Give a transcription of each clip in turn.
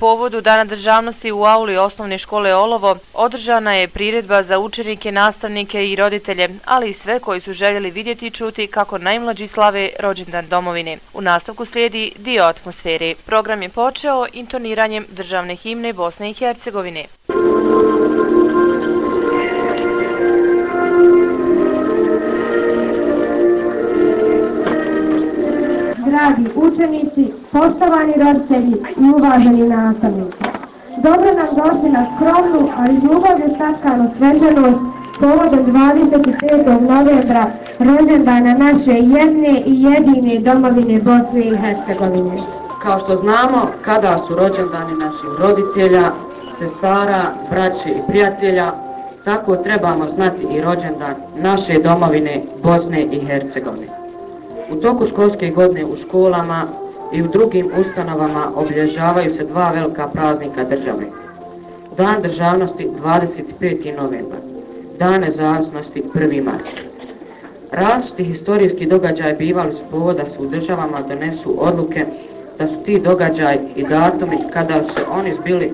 povodu Dana državnosti u auli osnovne škole Olovo održana je priredba za učenike, nastavnike i roditelje, ali i sve koji su željeli vidjeti i čuti kako najmlađi slave rođendan domovine. U nastavku slijedi dio atmosferi. Program je počeo intoniranjem državne himne Bosne i Hercegovine. dragi učenici, poštovani roditelji i uvaženi nastavnici. Dobro nam došli na skromnu, ali ljubavlju sveđanost povodom 25. novembra rođendana naše jedne i jedine domovine Bosne i Hercegovine. Kao što znamo, kada su rođendani naših roditelja, sestara, braće i prijatelja, tako trebamo znati i rođendan naše domovine Bosne i Hercegovine. U toku školske godine u školama i u drugim ustanovama obilježavaju se dva velika praznika države. Dan državnosti 25. novembar, Dan nezavisnosti 1. mart. Različiti historijski događaj bivali su povoda su u državama donesu odluke da su ti događaj i datumi kada se oni zbili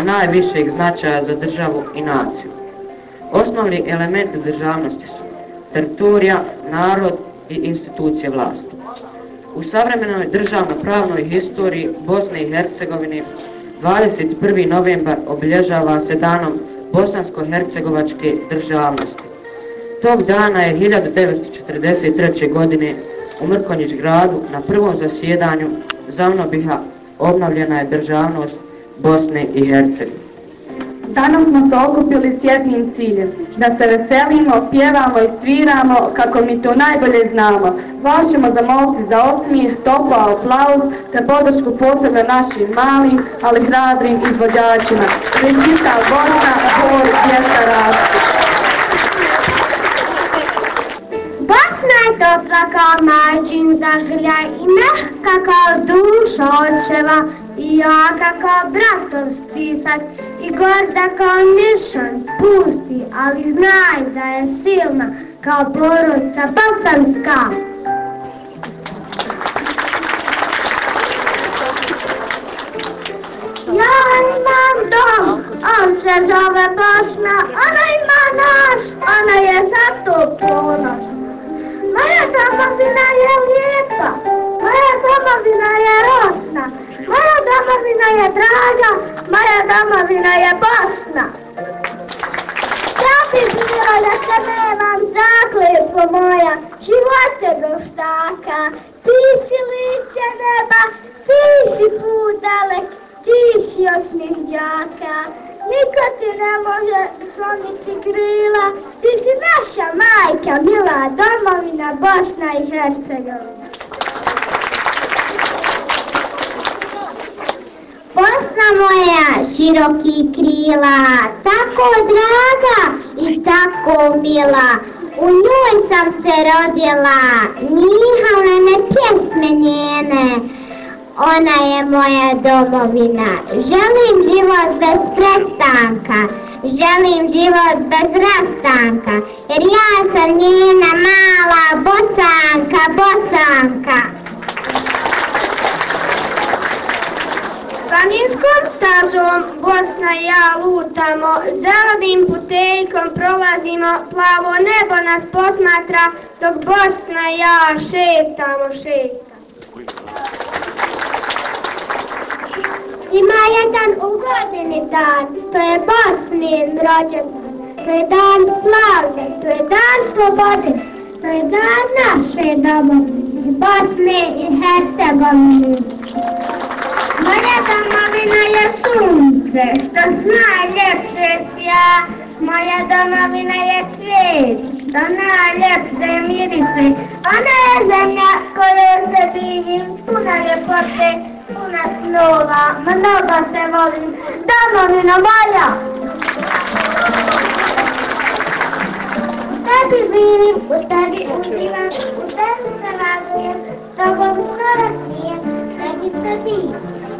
od najvišeg značaja za državu i naciju. Osnovni elementi državnosti su teritorija, narod, i institucije vlasti. U savremenoj državno-pravnoj historiji Bosne i Hercegovine 21. novembar obilježava se danom bosansko-hercegovačke državnosti. Tog dana je 1943. godine u Mrkonjić gradu na prvom zasjedanju ZAVNOBIHA obnovljena je državnost Bosne i Hercegovine. Danas smo se okupili s jednim ciljem, da se veselimo, pjevamo i sviramo kako mi to najbolje znamo. Vas ćemo zamoliti za osmijeh, topla aplauz te podršku posebno našim malim, ali hrabrim izvođačima. Recita Bosna, Bor, Pjesta Rastu. Bosna je topla kao majčin i mehka kao duša očeva i jaka kao bratov stisak gorda kao nišan, pusti, ali znaj da je silna kao porodca bosanska. Ja imam dom, on se zove Bosna, ona ima naš, ona je zato ponos. domovina je Bosna. te se nemam zakljepo moja, živote do štaka. Ti si lice neba, ti si putalek, ti si osmih džaka. Niko ti ne može sloniti krila, ti si naša majka, mila domovina Bosna i Hercegovina. moja široki krila, tako draga i tako mila. U njoj sam se rodila, njihale me pjesme njene. Ona je moja domovina, želim život bez prestanka. Želim život bez rastanka, jer ja sam njena mala bosanka, bosanka. planinskom stazom Bosna i ja lutamo, zelenim putejkom prolazimo, plavo nebo nas posmatra, dok Bosna i ja šetamo, šetamo. Ima jedan ugodini dan, to je Bosnin rođendan, to je dan slavne, to je dan slobode, to je dan naše domovine, Bosne i Hercegovine. лето, маминое солнце, что знает я, моя домовиная цвет, что наlepsze мирицы, она земля, которую забивим, пуная порты, пуна слова, много се волим, домовина моя. Tebi živim, u tebi uživam, у tebi se radujem, s tobom se razvijem, tebi se divim.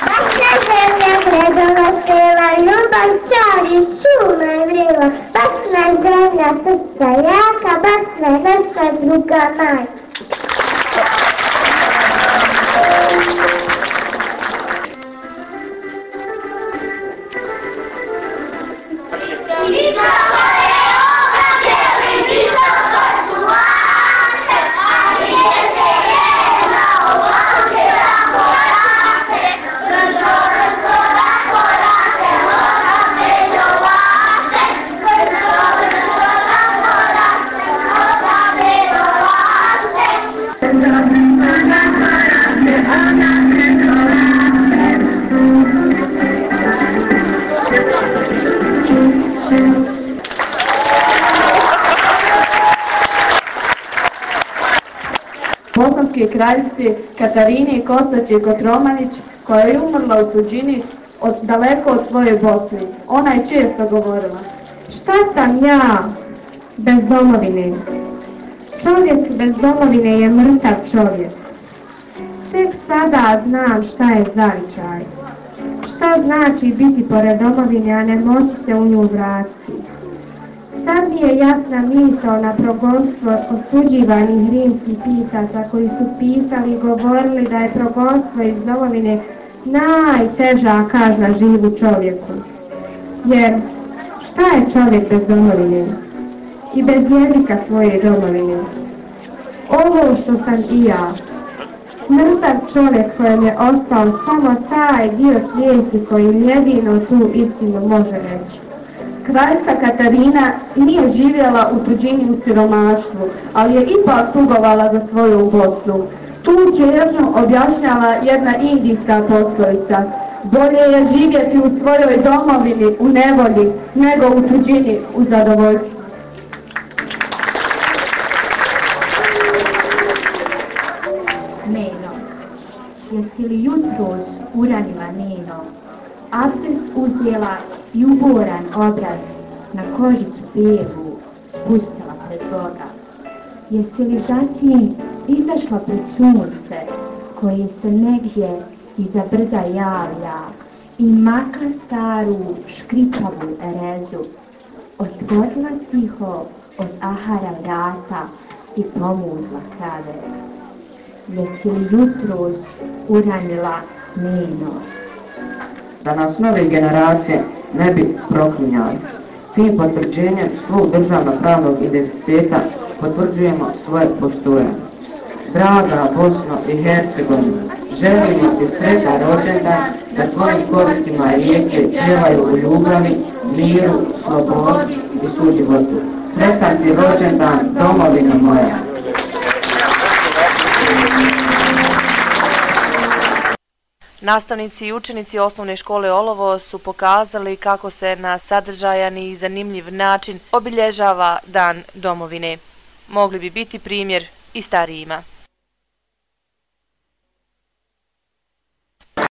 Воскресенье предало стрела, Любовь чари чудо врела, Пасна земля, сердца яка, Пасна наша друга мать. i kraljice Katarine Kostaće Kotromanić koja je umrla u suđini od, daleko od svoje Bosne. Ona je često govorila, šta sam ja bez domovine? Čovjek bez domovine je mrtav čovjek. Tek sada znam šta je zavičaj. Šta znači biti pored domovine, a ne moći se u nju vratiti? Sad mi je jasna misla na progonstvo osuđivanih rimskih pisaca koji su pisali i govorili da je progonstvo iz domovine najteža kazna živu čovjeku. Jer šta je čovjek bez domovine? I bez jednika svoje domovine. Ovo što sam i ja. Mrtav čovjek kojem je ostao samo taj dio svijesti koji jedino tu istinu može reći. Kraljska Katarina nije živjela u tuđini u siromaštvu, ali je ipak tugovala za svoju ubodstvu. Tu čežnju objašnjala jedna indijska poslovica. Bolje je živjeti u svojoj domovini u nevolji nego u tuđini u zadovoljstvu. Neno, jesi li jutro uranila Neno? Abdest i uboran obraz na kožicu bijevu spustila pred Boga. li zatim izašla pred sunce koje se negdje iza brda javlja i maka staru škripavu rezu, Otvorila tiho od ahara vrata i pomuzla krave. Jesi li jutros uranila meno. Da nas nove generacije ne bi proklinjali. Tim potvrđenjem svog državnog pravnog identiteta potvrđujemo svoje postoje. Draga Bosno i Hercegovina, želimo ti sreda rođendan da tvojim koristima rijeke pjevaju u ljubavi, miru, slobodi i suživotu. Sretan ti rođendan, domovina moja! Nastavnici i učenici osnovne škole Olovo su pokazali kako se na sadržajan i zanimljiv način obilježava Dan domovine. Mogli bi biti primjer i starijima.